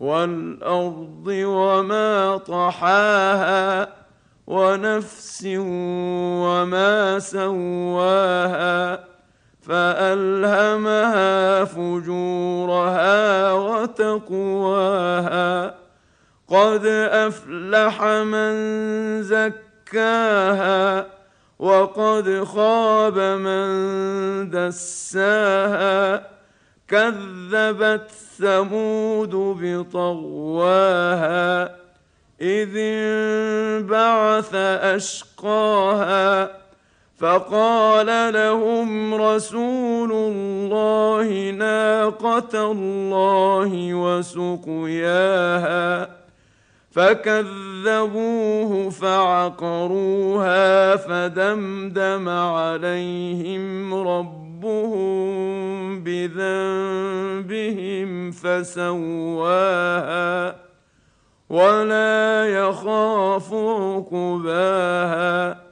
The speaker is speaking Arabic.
والأرض وما طحاها ونفس وما سواها فألهمها فجورها وتقواها قد أفلح من زكاها وقد خاب من دساها كذبت ثمود بطغواها إذ انبعث أشقاها فقال لهم رسول الله ناقة الله وسقياها فكذبوه فعقروها فدمدم عليهم ربهم بذنبهم فسواها ولا يخاف عقباها